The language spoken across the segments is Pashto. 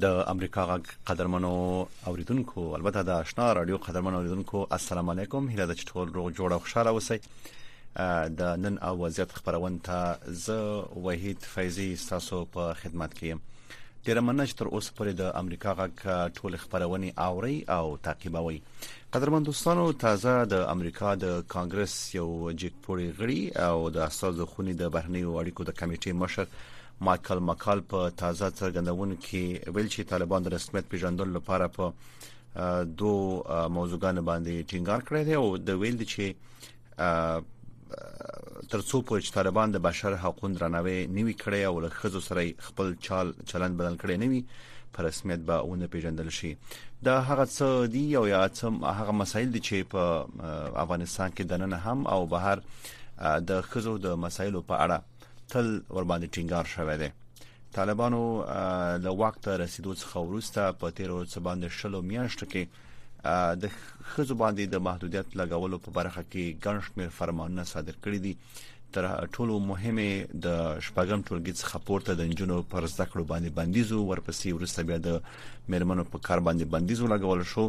د امریکا غږ قدرمنو اوریدونکو البته د آشنا رادیو قدرمنو اوریدونکو السلام علیکم هیله ده چې ټول روغ جوړ او خوشاله اوسئ د نن او وضعیت خبرونه ته زه وحید فیضی تاسو په خدمت کې یم ډیره مننه چې تر اوسه پورې د امریکا غږ ټول خبرونه اوري او تعقیبوي قدرمن دوستانو تازه د امریکا د کانګرس یو جګپوړي غړي او د استاد خونی د بهرنیو اړیکو د کمیټې مشر مایکل مکال په تازه څرګندونو کې ویل چې طالبان د رسمیت پیژندلو لپاره په دو موضوعګانو باندې ټینګار کړی دی او د ویل دي چې ترڅو پورې چې طالبان د بشر حقوقو درناوی نیوي کړي او له خزو سره خپل چال چلند بدل کړي نه وي په رسمیت به ونه پیژندل شي دا هغه څه دی او یا څه هغه مسایل دي چې په افغانستان کې دننه هم او بهر د خزو د مسایلو په اړه تل ور باندې ټینګار شوی دی طالبانو له وخت ته رسیدو څخه وروسته په تیرو څه باندې شلو میاشتو کې د خزو باندې د محدودیت لګولو په برخه کې ګڼ شمېر فرمانونه صادر کړي دي تر ټولو مهمه د شپږم ټولګي څخه پورته د انجونو پر زده کړو باندې بندیزو ورپسې ورسته بیا د میرمنو په کار باندې بندیز ولګول شو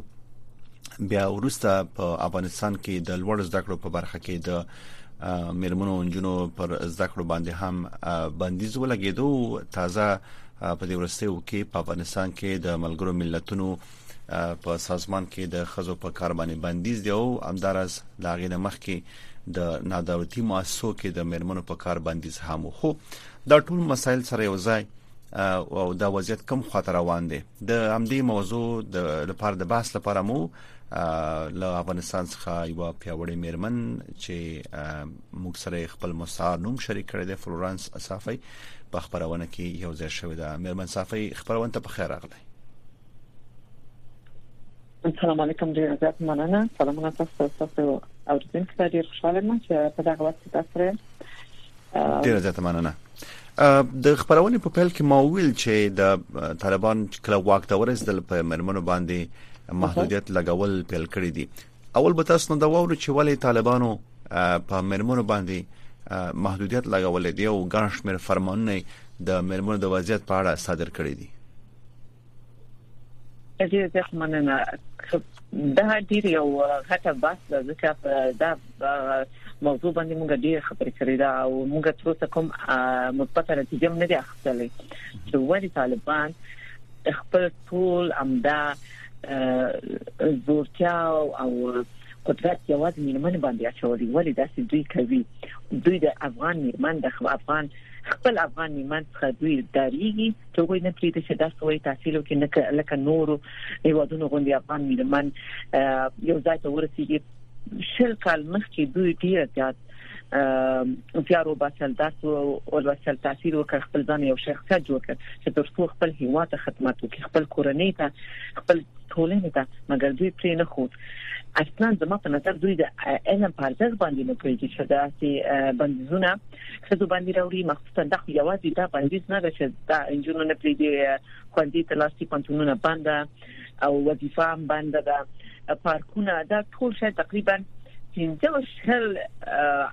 بیا ورسته په افغانستان کې د لوړ زده کړو په برخه کې د میرمنو انجونو پر زده کړو باندې هم بندیز ولګیدو تازه په دې ورستیو کې په افغانستان کې د ملګرو ملتونو په سازمان کې د خزو په کار باندې بندیز دی او همدارس دا غینه مخ کې د نادولتي مؤسسو کې د میرمنو په کار بندیز هم خو دا ټول مسایل سره یو ځای او دا وضعیت کوم خاطر روان دی د همدې موضوع د لپاره د بحث لپاره مو له افغانستان څخه یو پیاوړی میرمن چې موږ سره خپل مسار نوم شریک کړی دی فلورانس صافی په خبرونه کې یو ځای شوې ده میرمن صافی خبرونه ته په خیر راغلی السلام علیکم ډیر زیات مننه سلامونه تاسو تاسو او د دین کړه ډیر خوشاله یم چې په دغه وخت کې تاسو ډیر زیات مننه د خبرونه په پیل کې ما ویل چې د طالبان کله واک ته ورسېدل په مرمنو باندې محدودیت لګول پیل کړی دي اول به تاسو نو دا وورو چې ولې طالبانو په مرمنو باندې محدودیت لګول دي او ګڼ شمېر فرمانونه د مرمنو د وضعیت په اړه صادر کړی دي ډیره زیاته مننه دا ډیر یو غټه بحث ده ځکه په دا موضوع باندې موږ ډیر خبرې کړې دا او موږ تر اوسه کوم مثبت نتیجه نه ده اخیستلې چې ولې طالبان خپل ټول امدا زورتیا او قدرت یوازې میرمن باندې اچولي ولې داسې دوی کوي دوی د افغان میرمن د افغان خپل افغان میرمن څخه دوی داریږي چې هغوی نه پریږدي چې درس وایي تحصیل وکړي نه لکه نور هیوادونو غوندي افغان میرمن یو ځای ته ورسیږي شل کال مخکې دوی ډیر زیات زیار وباسل درس او ولوسل تاثیر وکړ خپل ځان یو شخصیت جوړ کړ چې تر څو خپل هیوا ته خدمت وکړي خپل کورنۍ ته خپل ټولنې ته مګر دوی پرې نه خو اصلا زما په نظر دوی د علم په ارزښت باندې نه کوي چې دا سي بندونه خزو باندې راوړي دا خو یوازې دا بندیز نه ده چې دا انجونو نه پریدي خوندې ته لاستي پنتونونه بند او وظیفه هم بند ده پارکونه دا ټول شي تقریبا پنځه شل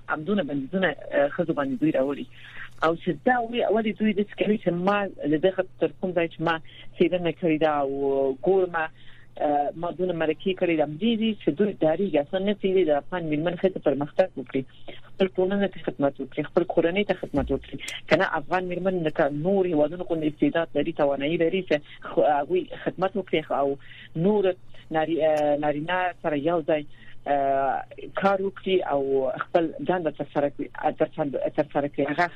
عمدونه بندونه خزو باندې دوی راوړي او چې دا وی اولې دوی د څه کوي چې ما د دغه تر کوم ځای چې ما سیدنه کړی دا او ګورمه ما دونه مرکې کړې د امدې دي چې دوی داري اصلا نه پیلي د افغان ملمن خته پرمختګ وکړي خپل ټولنه ته خدمت وکړي خپل کورنۍ ته خدمت وکړي کنه افغان ملمن لکه نور هیوادونو کو استعداد لري توانایي لري چې هغه خدمت وکړي او نور ناری نارینه سره یو ځای کار وکړي او خپل ځان د تر سره تر سره کوي هغه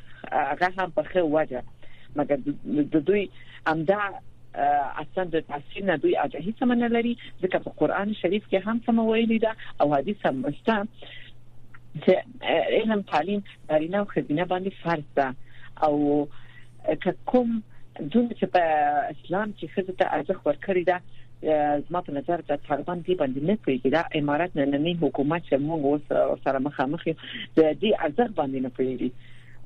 هغه هم په خو وجه مګر د دوی امدا اصلا د تفسیر نه دوی اجازه هیڅ منه لري ځکه په قران شریف کې هم سم ویلي ده او حدیث هم مسته چې علم تعلیم دارینه او خزینه باندې فرض ده او که کوم دونه چې په اسلام کې خزه ته ارزښت ورکړی ده زما په نظر د طالبان دی باندې نه پیږي دا امارات نننی حکومت چې موږ اوس سره مخامخ یو د دې ارزښت باندې نه پیږي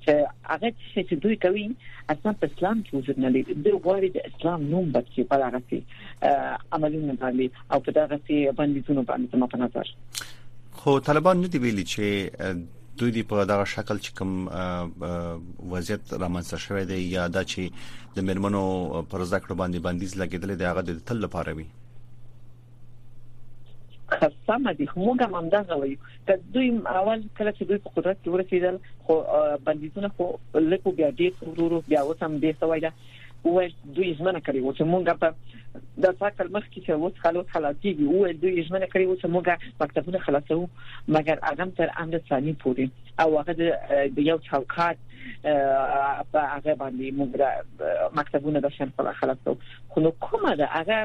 چې هغه څه چې دوی کوي اصلا په اسلام کې وجود نه لري دوی غواړي د اسلام نوم بد کړي په هغه سي عملونه باندې او په دغه سي بندیزونو باندې زموږ په نظر خو طالبان نه دی ویلي چې دوی دی په دغه شکل چې کوم وضعیت رامنځته شوی دی یا دا چې د مرمنو پر زده کړو باندې بندیز لګیدل دی هغه د تل لپاره وي سم دي موږ هم همدا غوي که دوی اول کله چې دوی په قدرت کې ورسېدل خو بندیزونه خو لکه بیا ډیر ورورو بیا اوس هم دې سوي ده وای دوی ژمنه کړې و چې مونږ په د ساکل مخ کې چې اوس خلاص خلاصيږي وای دوی ژمنه کړې و چې مونږ مکتبونه خلاصو مګر هغه تر امر ثاني پوري او هغه د یو چوکاټ په هغه باندې موږ د مکتبونو د شان په خلاصو خو نو کومه ده هغه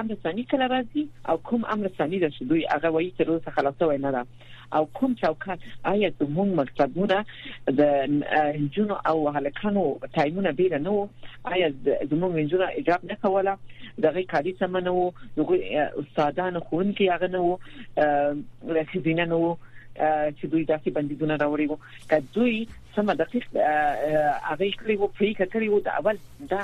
امر ثاني کله راځي او کوم امر ثاني ده چې دوی هغه وایي چې روسه خلاصو نه ده او کوم چوکاټ آیا زموږ مکتبونه د جنو او هلکانو ټایمونه ډیر نه وو آیا زموږ جنو اجازه نه کوله دغه کاری سمنه وو دغه استادان خون کې هغه نه وو رسیدنه نه وو چې دوی داسې بندیزونه راوړي وو که دوی سم دقیق هغه کړی وو پرې کړی وو د اول دا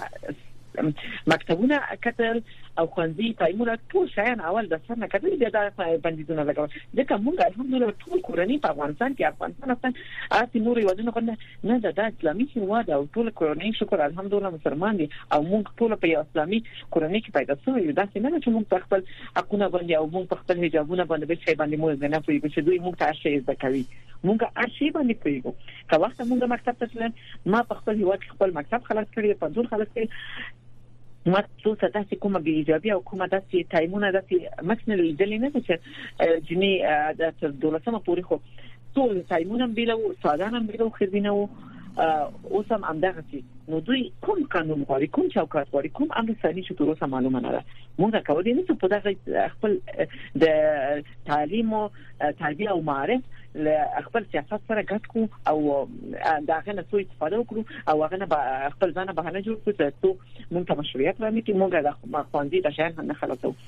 مکتبونه کتل او خوندي پایمونه ټول شایان اول د سر نه کتل بیا دا بندیزونه لګول ځکه موږ الحمدلله ټول کورنۍ په افغانستان کې افغانستان افغان اته نور یوازې نه کنه نه دا د اسلامي هیواد او ټول کورنۍ شکر الحمدلله مسلمان دي او موږ ټول په اسلامي کورنۍ کې پیدا شوی یو داسې نه چې موږ په خپل حقونه باندې او موږ په خپل حجابونه باندې به شي باندې موږ نه پوي چې دوی موږ ته هر شي زده کوي موږ هر شي باندې پويګو که وخت موږ مکتب ته تلل ما په خپل هیواد کې خپل مکتب خلاص کړی په دور خلاص کړی ما څو څه داسې کومه بي ایجابي او کومه داسې ټایمونه داسې متن لیدل نه چې جنې د دولسمه پورې خو ټول ټایمونه بیلو ساده نه بیلو خزینه وو اوس هم همدغه سي نو دوی کوم قانون غواړي کوم چوکاټ غواړي کوم امر ثاني چې تر اوسه معلومه نه ده موږ کولای نه شو په دغه خپل د تعلیم او تربیه او معارف له خپل سیاست سره ګډ کو او دا غنه سوء استفاده وکړو او هغه نه خپل ځان بهانه جوړ کړو چې موږ ته مشروعیت رامي چې موږ د خواندي د شهر نه خلاصو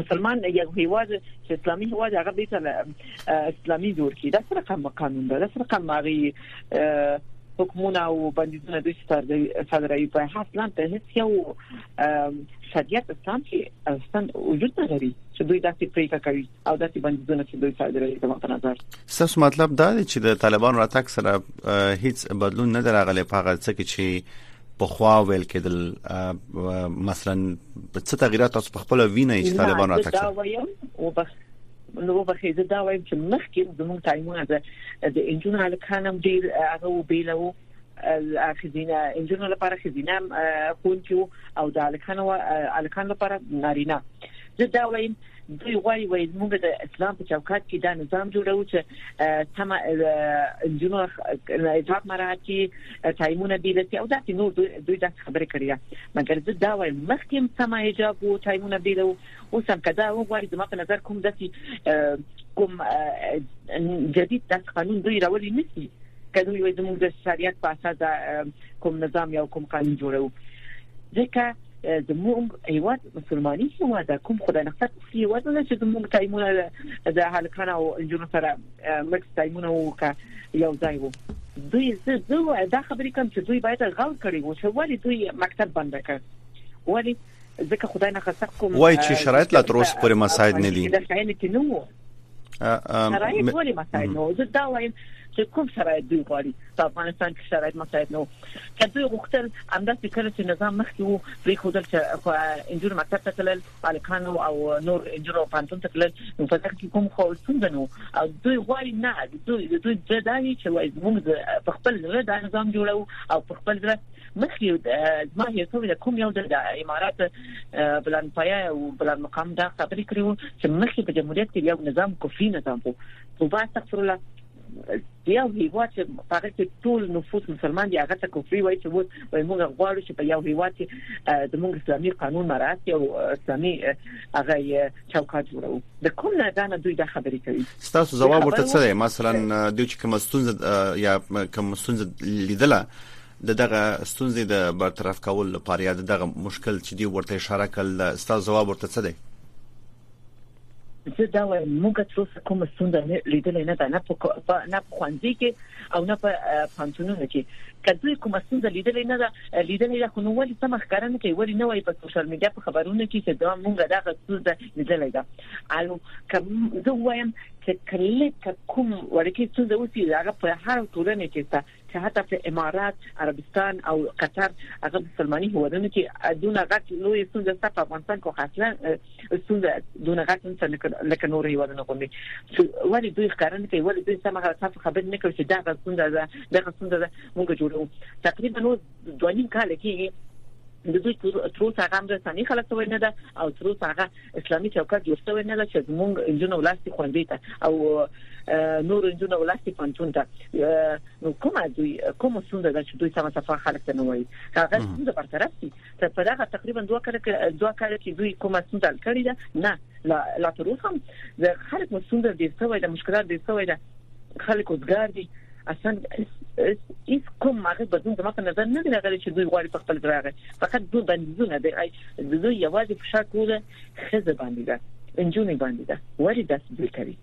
مسلمان یو هیواد چې اسلامي هیواد هغه به ته اسلامي جوړ کی دا سره کوم قانون ده دا سره کوم هغه حکمونه او بندیزونه دوی صادروي په اصلا ته هیڅ یو شریعت اسلام کې اصلا وجود نه لري چې دوی داسې پریکړه کوي او داسې بندیزونه چې دوی صادروي زموږ په نظر ساس مطلب دا دی چې د طالبان راتګ سره هیڅ بدلون نه دراغلی په هغه څه کې چې په خوا ویل کېدل مثلا څه تغیرات تاسو په خپل وینئ چې طالبان راتګ دا وایم او بس نو په خېزه دا وایم چې مخکې زموږ ټایمونه ده د انجونو الکانم ډیر هغه وبېلو خزینه انجونو لپاره خزینه خون کې او د الکانو الکان لپاره نارینه زه دا وایم دوی غواړي وایي موږ د اسلام په چوکاټ کې دا نظام جوړو چې تم جنو حساب مراعاتي تایمونه بي لسي او دا چې نور دوی دا خبرې کړې ده مګر زه دا وایم مخکې سم حجاب او تایمونه بي له اوس هم کدا غواړي زما په نظر کوم داسي کوم جدید داس قانون دوی راولي نسی کله یو زموږ د شریعت په اساس کوم نظام یا کوم قانون جوړو ځکه زموږ هیواد مسلمانۍ هیواد کوم خدای نه خاطر هیواد نه چې زموږ تایمونه د هلکان او انجونو سره مټ تایمونه وکړه یو ځای وو دوی زه دا خبرې کوم چې دوی باید غور کړی وو چې ولی دوی مکتب بند کړ ولی ځکه خدای نه خاطر کوم وای چې شرایط لا تر اوسه پورې مساعد نه دي شرایط ولې مساعد نه زه دا وایم چې کوم شرایط دوی غواړي په افغانستان کې شرایط مساعد نه که دوی غوښتل همداسې کړي چې نظام مخکې وو پرې خودل چې انجور مکتب ته تلل الکان او نور انجور او پانتون ته تلل نو په دغه کې کوم خو څنګه نو او دوی غواړي نه دوی دوی ځداني چې وایي موږ په خپل ځای دا نظام جوړو او په خپل ځای مخکې زما هیر شوی د کوم یو د امارات بلند پایا او بلند مقام دا خبرې کړې وو چې مخکې په جمهوریت کې یو نظام کفري نظام وو توبه استغفر الله یو هیواد چې هغه کې ټول نفوس مسلمان دي هغه ته کفري وایي چې وایي موږ غواړو چې په یو هیواد کې زموږ اسلامي قانون مراعات او اسلامي هغه چوکاټ جوړو د کوم نه دا نه دوی دا خبرې کوي تاسو جواب ورته څه دی مثلا دوی چې کوم ستونزه یا کوم ستونزه لیدله د دغه ستونزې د برطرف کولو لپاره یا د دغه مشکل چې دی ورته اشاره کړل ستاسو ځواب ورته څه دی زه دا وایم موږ څه څه کوم ستونزه نه لیدلې نه ده نه په نه په خوانځي کې او نه په پانتونونو کې کله کوم ستونزه لیدلې نه ده لیدلې ده خو نو ولې سم ښکارنه کوي ولې نه وایي په سوشل میډیا په خبرونو کې چې دا موږ دا ستونزه لیدلې ده او کوم زه وایم چې کله کوم ورکی ستونزه وسی هغه په هر ټولنه کې چې حتی په امارات عربستان او قطر هغه مسلمانۍ هوادونو کې دونه غټ لوی ستونزه ستا په افغانستان کې خاصلا ستونزه دونه غټ نشته لکه نور هوادونو غوندي ولی دوی ښکارنه کوي ولی دوی سمه تاسو خبر نه کوي چې دا غوښتنه ده دا غوښتنه ده موږ جوړو تقریبا نو دوه نیم کال کېږي د دوی تر اوسه هغه هم رسنۍ خلک ته وینه ده او تر اوسه هغه اسلامي چوکاټ جوړ شوی نه ده چې زموږ انجونو ولاسي خوندې ته او نور انجونو ولاسي پانتون ته نو کومه دوی کومه څنګه ده چې دوی سم صفه خلک ته نه وایي هغه څنګه برطرف دي تر په دغه تقریبا دوه کړه دوه کړه چې دوی کومه څنګه کړی ده نه لا تر اوسه د خلک مسوند دي څه وایي د مشکلات دي څه وایي خلک وزګار دي اصلا هیڅ کوم هغه بدون زما په نظر نه دی راغلی چې دوی غواړي په خپل ځای فقط دوه بندونه دی د دوی یوازې فشار ټول خزه باندې ده انجونې باندې ده وری داس دوی کوي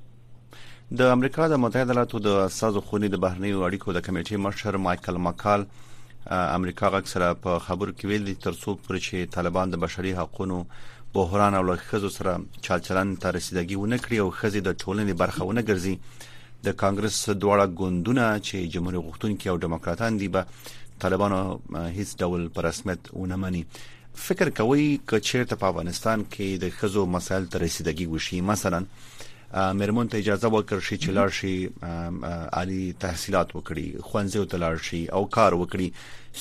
د امریکا د متحده ایالاتو د سازو خونې د بهرنیو اړیکو د کمیټې مشر مايكل ماکال امریکا غږ سره په خبرو کې ویلي ترڅو پر چې طالبان د بشري حقوقو بحران او لخصو سره چالچلن ته رسیدګي ونه کړي او خزي د ټولنې برخه ونه ګرځي د کانګرس دواړه ګوندونه چې جمهوریت غوښتونکي او دیموکراتان دي به طالبانو هیڅ ډول پر رسمیت ونه مني فکر کوئ که چیرته په افغانستان کې د ښځو مسایل ته رسیدګي وشي مثلا میرمن ته اجازه ورکړ شي چې لاړ شي عالی تحصیلات وکړي خوانځي ته لاړ شي او کار وکړي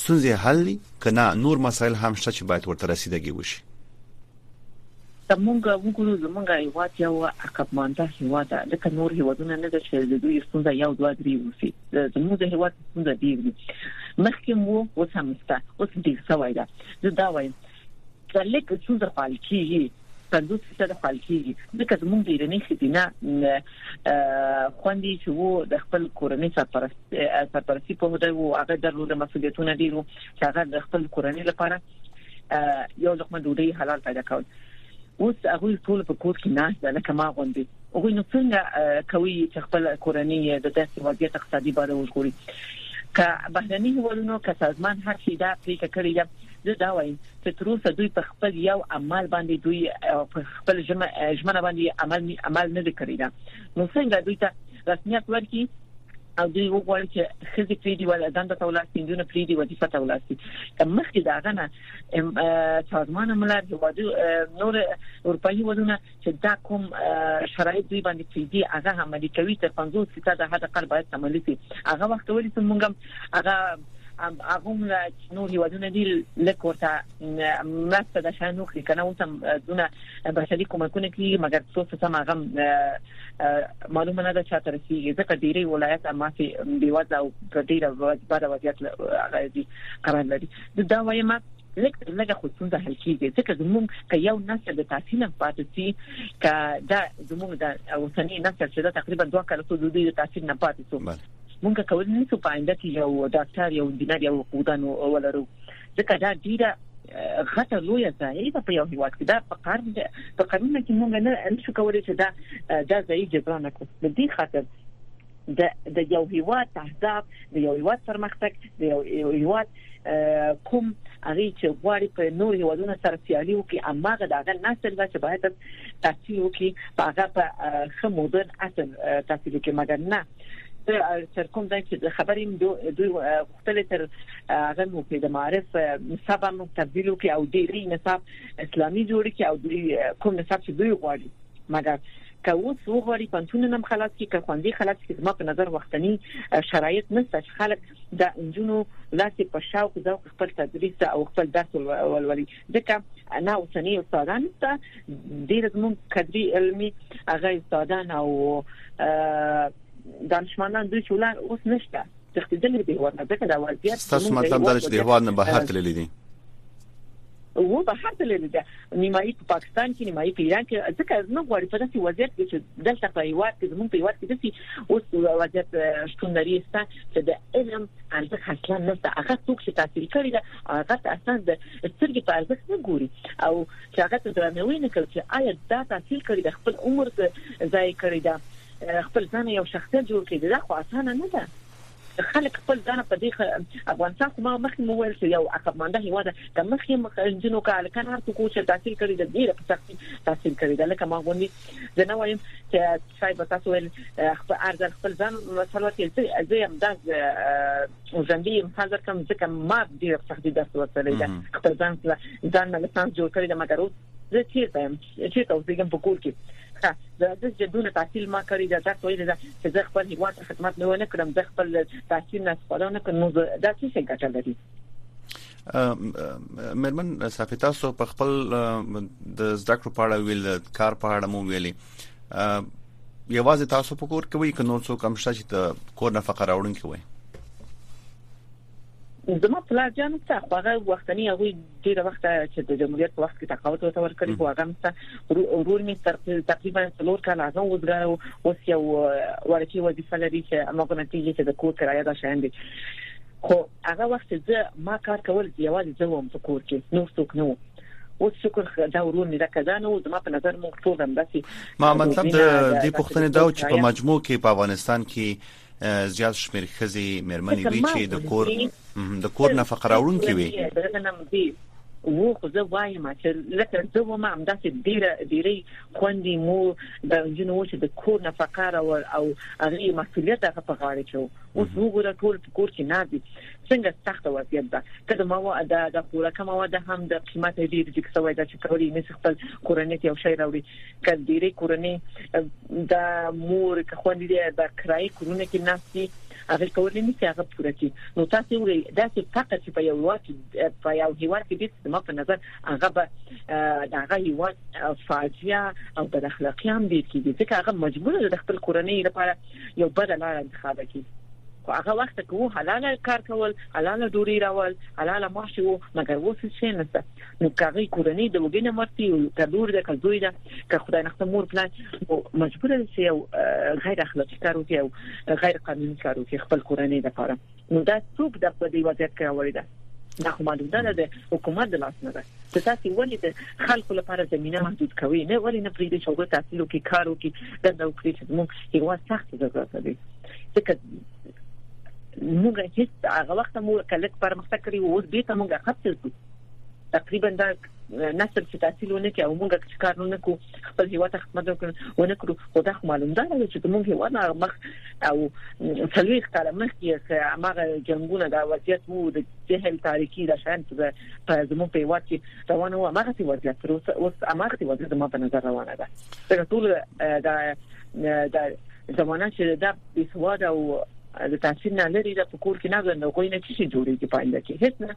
سنځي حل کنا نور مسایل هم شته چې باید ورته رسیدګي وشي که موږ وګورو زموږ هیواد یو عقب مانده هیواد ده لکه نور هیوادونه نه ده چې د دوی ستونزه یو دوه درې وسی زموږ د هیواد ستونزه ډیر دي مخکې وو اوس هم ستا اوس ډیر سوای ده زه دا وایم چې لکه څنګه خپل کیږي 50% خپل کیږي ځکه زموږ د ایراني خزینه خوندې چې وو د خپل کورنۍ سرپرست سرپرستی په هده وو هغه د رول مسولیتونه ډیرو چې هغه د خپل کورنۍ لپاره یو لقمه ډوډۍ حلال پیدا کول اوس هغه ټول په کور کې ناس ده لکه ما غوندي هغه نو څنګه کوي چې خپل کورنۍ د داسې وضعیت اقتصادي باره وژغوري که بهرني هیوادونو که سازمان هر شي دا پریکړه کړې ده زه دا وایم چې تر اوسه دوی په خپل یو عمل باندې دوی په خپل ژمنه باندې عمل عمل نه کړی دا نو څنګه دوی ته رسمیت ورکړي او دوی وغواړي چې خزي پریدي ول دند ته ولاړ سي دونه پریدي وظیفه ته ولاړ سي مخکې دا غنه سازمان ملل هوادو نور اروپאי ودونه چې دا کوم شرایط دوی باندې پریدي هغه عملي کوي تر 50 فیصد حد اقل باید عملي شي هغه وخت ولې چې موږ هغه هغه نور هوادونه دي لکه ورته مرسته د شان وکړي کنه اوس هم دونه بشري کومکونه کوي مګر څو څه سم هغه معلومه نه ده چې تر سیږي ځکه ډیری ولایت مافي بیوازه او ډیره بده وضعیت هغه دي قرار لري دا وایم لکه لکه خو څنګه حل کیږي ځکه زموږ که یو نسل د تحصیل پاتې سي ک دا زموږ د اوسنی نسل چې دا تقریبا دوه کاله څو دوی د تحصیل نه پاتې سو مونږ کولای نشو پاینده کې یو ډاکټر یو انجنیر یو قودان ولرو ځکه دا ډیره غټه لوی ځای ده په یو هیواد کې دا په قرض په قانون کې موږ نه نشو کولای چې دا دا ځای جبران کړو د دې خاطر د د یو هیواد تهداب د یو هیواد پرمختګ د یو هیواد کوم هغه چې غواړي په نور هیوادونو سره سیالي وکړي اماغه دا غن نسل چې باید تحصیل وکړي هغه په خمودن اصل تحصیل کې مګر نه تر کوم ځای چې خبرې دوی خپل تر هغه مو په معرف نصاب مو تبدیل وکي او ډیری نصاب اسلامي جوړ کړي او دوی کوم نصاب چې دوی غواړي مګر که اوس وغواړي پنتون هم خلاص کی که خوندې خلاص کی زما په نظر وختنی شرایط نشته چې خلک د انجونو لاسې په شاو کې ذوق خپل تدریس او خپل درس ولولي ځکه نه اوسنی استادان ته ډیر زموږ کدري علمي هغه استادان او دانشمندان دوی چې اوس نشته تښتیدلی دی هواد نه ځکه دا وضعیت ستاسو مطلب دا چې د هواد نه بهر تللی دی و به هر تل لري نیمایي په پاکستان کې نیمایي په ایران کې ځکه نو غواړي په داسې وضعیت کې چې دلته په یوات کې زموږ په یوات کې داسې اوس وضعیت شتون لري چې د علم ارزښت اصلا نه څه هغه څوک چې تحصیل کړی دا هغه اصلا د سترګې په ارزښت نه ګوري او چې هغه ته درناوی نه کوي چې آیا دا تحصیل کړی د خپل عمر ځای کړی دا خپل ځان یو شخصیت جوړ کړي دا خو اسانه نه ده خلک خپل ځان په دې افغانستان خو ما مخکې مو ویل چې یو عقب مانده هیواد د مخې مخ انجنونو کال کنه هر څوک چې تحصیل کړي د ډیره په سختي تحصیل کړي دا لکه ما غونډي زه نه وایم چې صاحب تاسو ول خپل ارز خپل ځان مثلا چې زه هم د ژوندۍ مفاضل کوم ځکه ما ډیره سختي درس ورته لیدا خپل ځان ځان نه لسان جوړ کړی دا مګر زه چیرته چیرته اوسېږم په کور کې ښه دا د جدونه تحصیل ما کړی دا تاسو ویل دا چې زه خپل هیواد خدمت نه ونه کړم زه خپل تحصیل نه سپارونه کوم دا څه څه ګټه لري مرمن صافی تاسو په خپل د زده کړو په اړه ویل کار په اړه مو ویلي یوازې تاسو په کور کې وي که نور څوک هم شته چې د کور نفقه راوړونکي وي زما پلار جان ته خو هغه وختنی هغه ډیره وخت چې د جمهوریت په وخت کې تقاوت ورته ورکړي خو هغه مست رول می تقریبا څلور کال هغه وزګار او سیو ورکی وظیفه لري چې هغه نتیجه چې د کور کرایه دا شاندي خو هغه وخت زه ما کار کول یوازې زه وم په کور کې نور څوک نه و اوس شکر دا ورور مې راکړه دا نو زما په نظر موږ ټول هم داسي ما مطلب د دې پښتنې دا چې په مجموع کې په افغانستان کې زیات شمیر خزي مېرمنې وی چې د کور د کور نفقه راوړونکې وي وو خو زه وایم چې لکه زه و ما هم داسې ډیره ډیری خوندې مو د جنو چې د کور نفقه را او هغه مسولیت هغه په غاړه کې وو اوس وګوره ټول په کور کې نه دي څنګه سخت وضعیت ده که د مواد د خوراکه مواد هم د قیمت ډیر جګ شوی دا چې کولی نه خپل کورنۍ ته یو شی راوړي کله ډیره کورنۍ د مور که خوندې د کرای کورونه کې ناشتي هغه کولی نه هغه پوره کی نو تاسو وګورئ دا چې فقط په یو وخت په یو هیواد کې د ما په نظر هغه به د هغه هیواد فاجعه او بد اخلاقی هم ډیر کیږي ځکه هغه مجبور دی د خپل کورنۍ لپاره یو بد لار انتخاب کړي خو هغه وخت کې وو حلال کار کول حلال ډوډۍ راول حلال معاش وو مګر اوس څه نه څه نو کاغی کورنۍ د وګینه مرتي او تدور د کزوی ده که خدای نخته مور پلان مجبور دی چې غیر اخلاقی کار وکړي او غیر قانوني کار وکړي خپل کورنۍ لپاره نو دا څوک د په دې وضعیت کې راوړی دا دا خو معلومه ده د حکومت د لاس نه ده چې تاسو ولې د خلکو لپاره زمينه محدود کوي نه ولې نه پریږدي چې هغه تحصیل وکړي کار وکړي د نوکری چې موږ یو سخت ضرورت دی ځکه موږ هیڅ هغه وخت مو کلک پرمختګ کړی او اوس به ته موږ خپل تقریبا دا نسل چې تحصیل ونه کوي او موږ کار نه کوو خپل هیواد ته خدمت وکړو ونه کړو خو دا خو معلوم ده چې زموږ هیواد نه مخ او څلوي کاله مخکې هغه جنگونه دا وضعیت وو د جهل تاریخي د شان په زموږ په هیواد کې روانه و هغه څه وضعیت تر اوسه اوس هغه وضعیت زموږ په نظر روانه ده دا ټول دا دا زمونه چې دا بسواد او د تحصیل نه لري د پکور کې نه غوښنه کوي نه چې جوړي کې پاینده کې هیڅ نه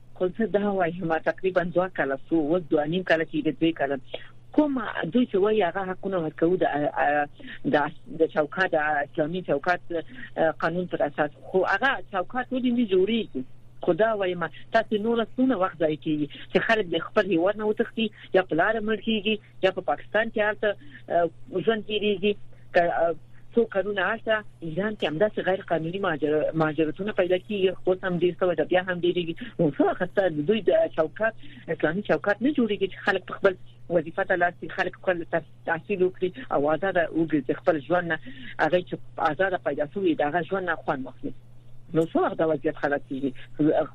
خو زه دا وایم تقریبا دوه کاله سو و دوه نیم کاله چې د دوی کاله کوم دوی چې وایي هغه حقونه ورکو د د چوکاټ اسلامي چوکاټ قانون پر اساس خو هغه چوکاټ ولې نه جوړیږي خدا وایم تاسو نور څونه وخت ځای کیږي چې خلک د خپل هیواد نه وتښتي یا پلار مړ کیږي یا په پاکستان کې هلته ژوند کیږي څو کارونه هلته ایران کې همدا څه غیر قانوني ماجرتونه پیدا کیږي خو سم دې څه وجه بیا هم ډیریږي نو څه خطر دوی د چوکات اسلامي چوکات نه جوړیږي چې خلک په خپل وظیفه ته لاس خلک خپل تحصیل وکړي او آزاد وګرځي خپل ژوند نه هغه چې آزاد پیدا شوی دا ژوند نه خوان واخلي نو څو وخت دا وضعیت خلاص کیږي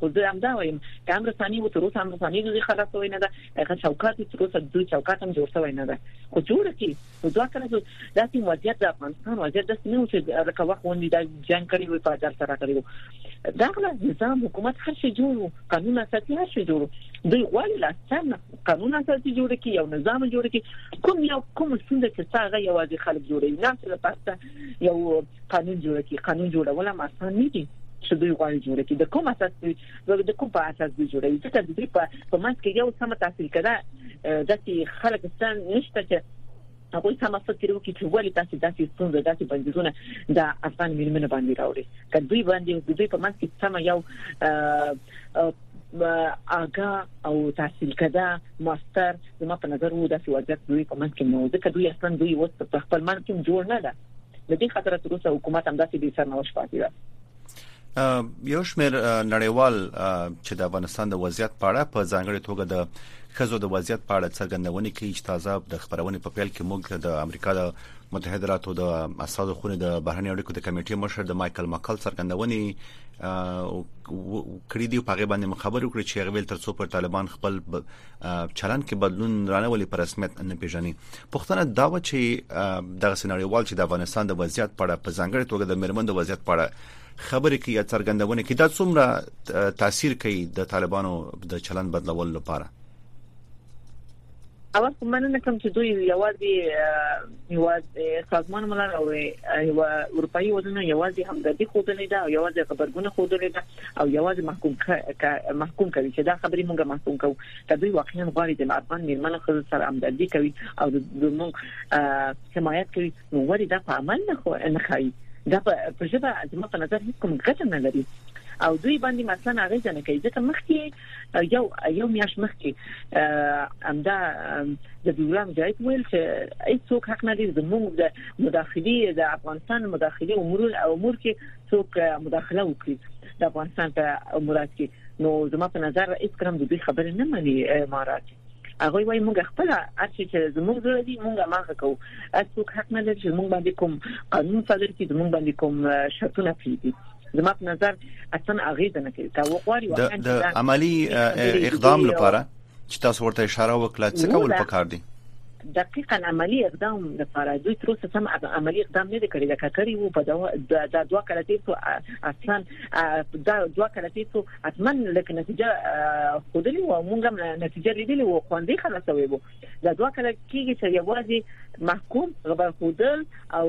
خو زه هم دا وایم چې امر ثاني و تر اوسه امر ثاني دوی خلاص وای نه ده هغه چوکاټ چې تر اوسه دوی چوکاټ هم جوړ شوی نه دی خو جوړ کی نو دا کله چې دا چې وضعیت د افغانستان وضعیت د سنو چې لکه وخت ونی دا جنگ کړی وي په اجازه سره کړی وو دا غلا نظام حکومت هر شي جوړ قانون اساسي هر شي جوړ دوی غواړي لا څنګه قانون اساسي جوړ کی یو نظام جوړ کی کوم یو کوم څنګه چې څنګه یوازې خلک جوړي نه چې پاسته یو قانون جوړ کی قانون جوړول هم اسانه نه دي چې دوی غواړي جوړ کړي د کوم اساس د کوم په اساس دوی جوړوي ځکه د دوی په په منځ کې یو سم تحصیل کړه د چې خلک ستان نشته چې هغه سم فکر وکړي چې ولې تاسو داسې ستونزې داسې بندیزونه د افغان ملمنو باندې راوړي کدوې باندې د دوی په منځ کې سم یو آګا او تحصیل کده ماستر زما په نظر وو داسې وضعیت دوی په منځ کې نو ځکه دوی اصلا دوی وڅ په خپل منځ کې جوړ نه ده د دې خاطر تر اوسه حکومت هم داسې بي سرنوشت پاتې ده یو شمېر نړیوال چې د افغانستان د وضعیت په اړه په ځانګړي توګه د خزو د وضعیت په اړه څرګندونه کوي چې تازه د خبرونې په پیل کې موږ د امریکا د متحده ایالاتو د اساسو خونې د بهرنی اړیکو د کمیټې مشر د مايكل ماکل څرګندونې کړې دي په غیبه باندې مخابره کړې چې غویل ترڅو پر طالبان خپل چلند کې بدلون رانه ولې په رسمیت نه پیژني پښتنه دا و چې دغه سيناريوال چې د افغانستان د وضعیت په اړه په ځانګړي توګه د میرمن د وضعیت په اړه خبرې کوي یا څرګندونه کوي دا څومره تاثیر کوي د طالبانو د چلند بدلول لپاره اول خو مننه کوم چې دوی یوازې یو سازمان ملل او یو اروپאי ودونه یوازې همدردي خوده نه ده او یوازې خبرګونه خوده نه ده او یوازې محکوم محکوم کوي چې دا خبرې موږ محکوم کوو که دوی واقعا غواړي د افغان میرمنو خو سره همدردي کوي او د موږ حمایت کوي نو ورې دا په عمل نه خو نه کوي دا په ژبه زموږ په نظر هیڅ کوم ګټه نه لري او دوی باندې مثلا هغه ځنه کوي ځکه مخکې یو یو میاش مخکې امدا د بیورام جایت ویل چې هیڅوک حق نه لري زموږ د مداخلي د افغانستان مداخلي امور او امور کې څوک مداخله وکړي د افغانستان په امورات کې نو زما په نظر هیڅ کوم د دې خبرې نه مني امارات هغه وایي موږ خپل ارشي چې زموږ زړه دی موږ ماغه کوو هیڅوک حق نه لري چې موږ باندې کوم قانون صادر کړي موږ باندې کوم شرطونه پیږي زما په نظر اصلا اغیزه نه کوي دا وغواړي د عملی اقدام لپاره چې تاسو ورته اشاره وکړه څه کول پکار دي دقیقا عملی اقدام لپاره دوی تر اوسه سم عملی اقدام نه کړی دا کړی وو په دا دوه کړه دې څو اصلا دا دوه کړه دې څو اتمن لکه نتیجه خودلی و مونږ هم نتیجه لیدلې و خوندې خلاصوي وو دا دوه کړه کیږي چې یوازې محکوم غبر خودل او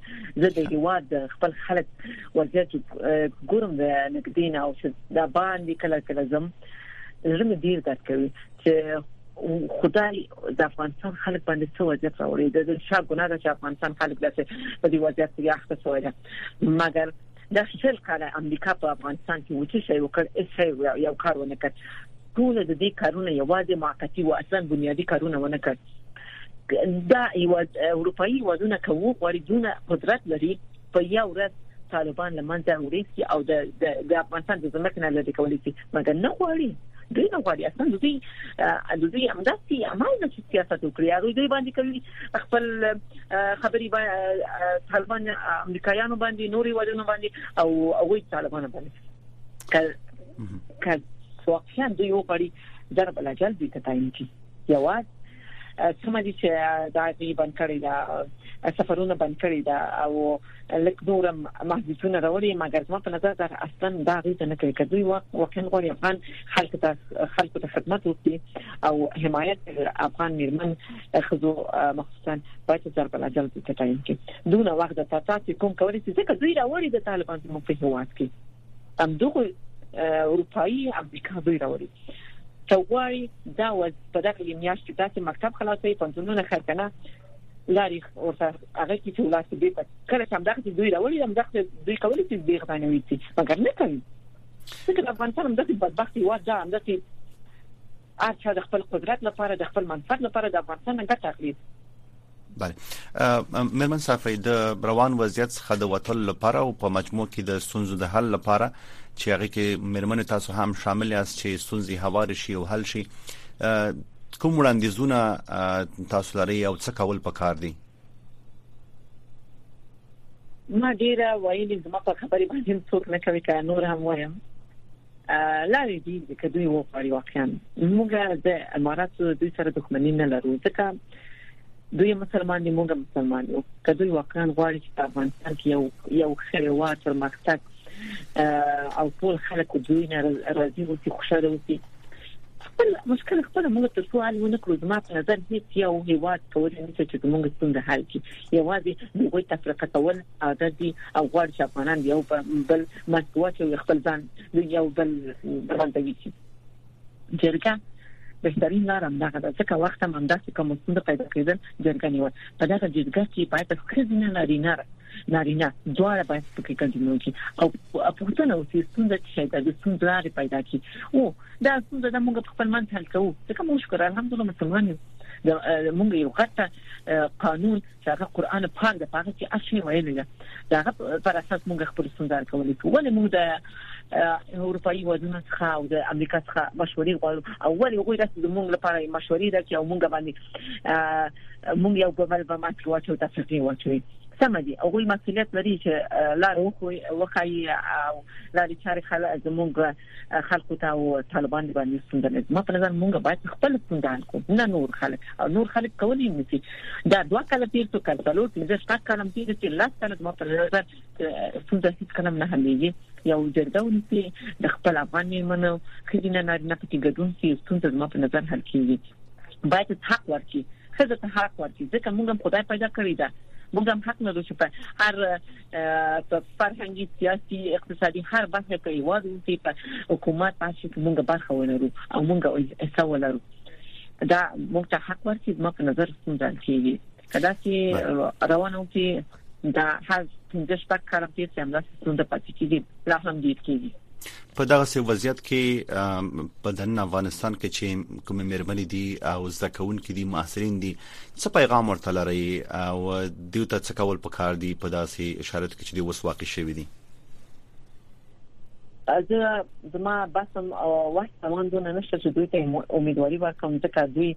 زه د هیواد د خپل خلک وضعیت ګورم د نګدین او دا باندې کله کله زم زړه مې ډیر درد کوي چې خدای د افغانستان خلک باندې څه وضعیت راوړي د شاه ګناه د افغانستان خلک داسې په دې وضعیت کې اخته شوی مګر دا سل کاله امریکا په افغانستان کې وڅ شي وکړ هیڅ یو کار ونه کړ ټول د دې کارونه یوازې موقتی او اصلا بنیادی کارونه ونه کړ دا یو اروپאי ودونه کوو غواړي دونه قدرت لري په یو ورځ طالبان لمنځه وړي او د افغانستان د ځمکې نه لري کولای شي مګر نه غواړي دوی نه غواړي اصلا دوی دوی همداسي عمل نه سیاست وکړي هغه دوی باندې کوي خپل خبري طالبان امریکایانو باندې نوري وادونو باندې او هغه طالبان باندې کله کله واقعا دوی یو غړي ضرب الاجل دي تعین کی یواز کوم دي چې دا غي بند کړی دا سفرونه بند کړی دا او لک نورم محدودونه راوړي مګر زما په نظر دا اصلا دا غي نه کوي کدوې واقعا غوړي افغان خلک ته خلک ته خدمت وکړي او حمایت افغان میرمن خزو مخصوصا پاتې سر په لازم ته ټایم کې دونه وخت د تاسو کوم کولای شي ځکه دوی راوړي د طالبان په مخ په هواز کې هم دغه اروپאי امریکا دوی راوړي ته وای دا وز په دغه میاشت کې تاسو مکتب خلاصې پنځونه خرکنه لاري ورته هغه کې چې ولاسي به کله چې هم دغه دوی راوړي هم دغه دوی کولای شي دغه باندې وي مګر نه کوي څنګه افغانستان هم دغه بدبختی و دا هم دغه هر چا د خپل قدرت لپاره د خپل منفعت لپاره د افغانستان نه ګټه اخلي بله مېرمن صافی د روان وضعیت څخه د وټل لپاره او په مجموع کې د ستونزو د حل لپاره چې هغه کې مېرمن تاسو هم شامل یاست چې ستونزې هوار شي او حل شي کوم وړاندیزونه تاسو لري او څه کول پکار دي ما ډیره ویلي زما په خبرې باندې څوک نه کوي که نور هم وایم لارې دي چې که دوی وغواړي واقعا موږ د اماراتو دوی سره دښمنی نه لرو ځکه دوی مسلمان دي موږ مسلمان یو که دوی واقعا غواړي چې په افغانستان کې یو یو خیروات پر مقصد او ټول خلک دوی نه راضي او خوشاله وي خپل مشکل خپل موږ تر څو حل ونه کړو زما په نظر هیڅ یو هیواد کولای نشي چې موږ ستونزه حل کړي یوازې دوی تفرقه کول عادت دي او غواړي چې افغانان یو په بل مټ واچي او خپل ځان د یو بل باندې ویسي جرګه بهترین لار هم دغه ده ځکه وخت هم داسې کوم څه پیدا کېدل جرګه نیول په دغه جرګه کې باید خزینه نارینه نارینه دواړه باید پکې ګډون وکړي او پښتنه او ستونزه چې شي د ستونزې لارې پیدا کړي او دا ستونزه د موږ په خپل منځ حل کوو ځکه موږ شکر الحمدلله مسلمان یو موږ یو غټه قانون چې هغه قران پاک د پاک کې اصلي ویلي ده دا هغه پر اساس موږ خپل ستونزې حل کولی شو ولې موږ د اروپאי وادونو څخه او د امریکا څخه مشورې غواړو او ولې غوړي راځي د موږ لپاره مشورې راکړي او موږ باندې موږ یو بل به مات واچو د فکرې واچو سم دي او غوي مسولیت لري چې لار وخوي وخایي او لارې چارې خلک زموږ خلکو ته او طالبان دی باندې ستونزه نه ما په نظر مونږ باید خپل ستونزه حل کړو نه نور خلک او نور خلک کولی نشي دا دوه کال تیر څو کال څلور پنځه شپږ کال تیر چې لاس کال ما په نظر ستونزه هیڅ کلم نه حلېږي یو جرګه ونیسي د خپل افغان میمنو خځینه نارینه په کې ګډون کوي ستونزه ما په نظر حل کیږي باید حق ورکړي خزه ته حق ورکړي ځکه موږ هم خدای پیدا کړی دا موږ هم حق لرو چې په هر په فرهنګي سیاسي اقتصادي هر برخه کې یوازې چې په حکومت باندې موږ برخه ولرو او موږ حصہ ولرو دا موږ ته حق ورکړي زما په نظر ستونزه کیږي کله چې روانو کې دا هر څنګه شپږ کارم چې څنګه ستونزه پاتې کیږي لا هم ډیر کیږي په دغه سي وضعیت کې په دننه افغانستان کې چې کوم مېرمنې دي او زده کوونکې دي محصلین دي څه پیغام ورته لرئ او دوی ته څه کول پکار دي په داسې شرایطو کې چې دوی اوس واقع شوي دي زه زما بس او وخت روان دونه نشته چې دوی ته امیدواري ورکوم ځکه دوی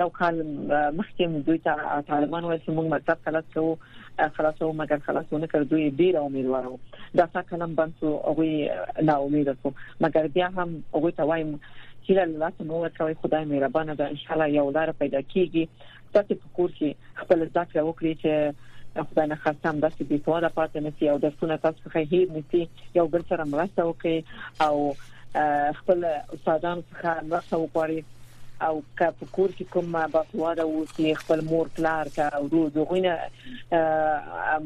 یو کال مخکې دوی ته طالبان وایي چې موږ مطلب خلاص کوو خلاصو مګر خلاصو نه کړ دوی ډیر امید وارو دا څه کلم بنسو هغه نا امید شو مګر بیا هم هغه ته وایم چې له الله سره مو ورکوي خدای مهربان ده ان شاء الله یو لار پیدا کیږي تاسو په کور کې خپل ذکر وکړي چې خدای نه خاصم داسې بي سواده پاتې نسی او درسونه تاسو ښه هیر نسی یو بل سره مرسته وکړي او خپل استادان څخه مرسته وغواړي او که په کور کې کوم باسواده اوسي خپل مور پلار ته او دوغینه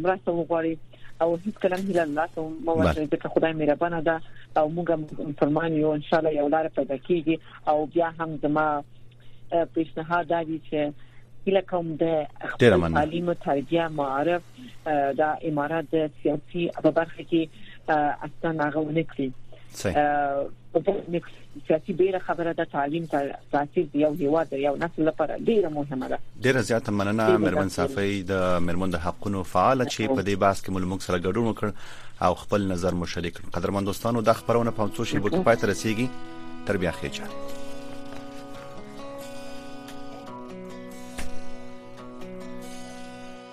مرسته وغواړي او هیڅ کلم هله الله ته موجه دې که خدای مهربانه ده او موږ مسلمان یو ان شاء الله یو لار پیدا کیږي او بیا هم زما پیشنهاد دی چې هله کوم د تعلیم تربیه معارف دا امارات د سیاسي په برخه کې اصلا هغه ونه کړی په دې سیاسي بیره خبره ده تعلیم ته تاثیر دی او هیوا دی یو نسل لپاره ډیره مهمه ده ډیره زیاته مننه مرمن صافی د مرمن د حقونو فعال چې په دې باس کې ملموږ سره ګډون وکړ او خپل نظر مو شریک کړ قدرمن دوستانو د خبرونه په څو شی بوکي پاتې رسیدي تر بیا خیر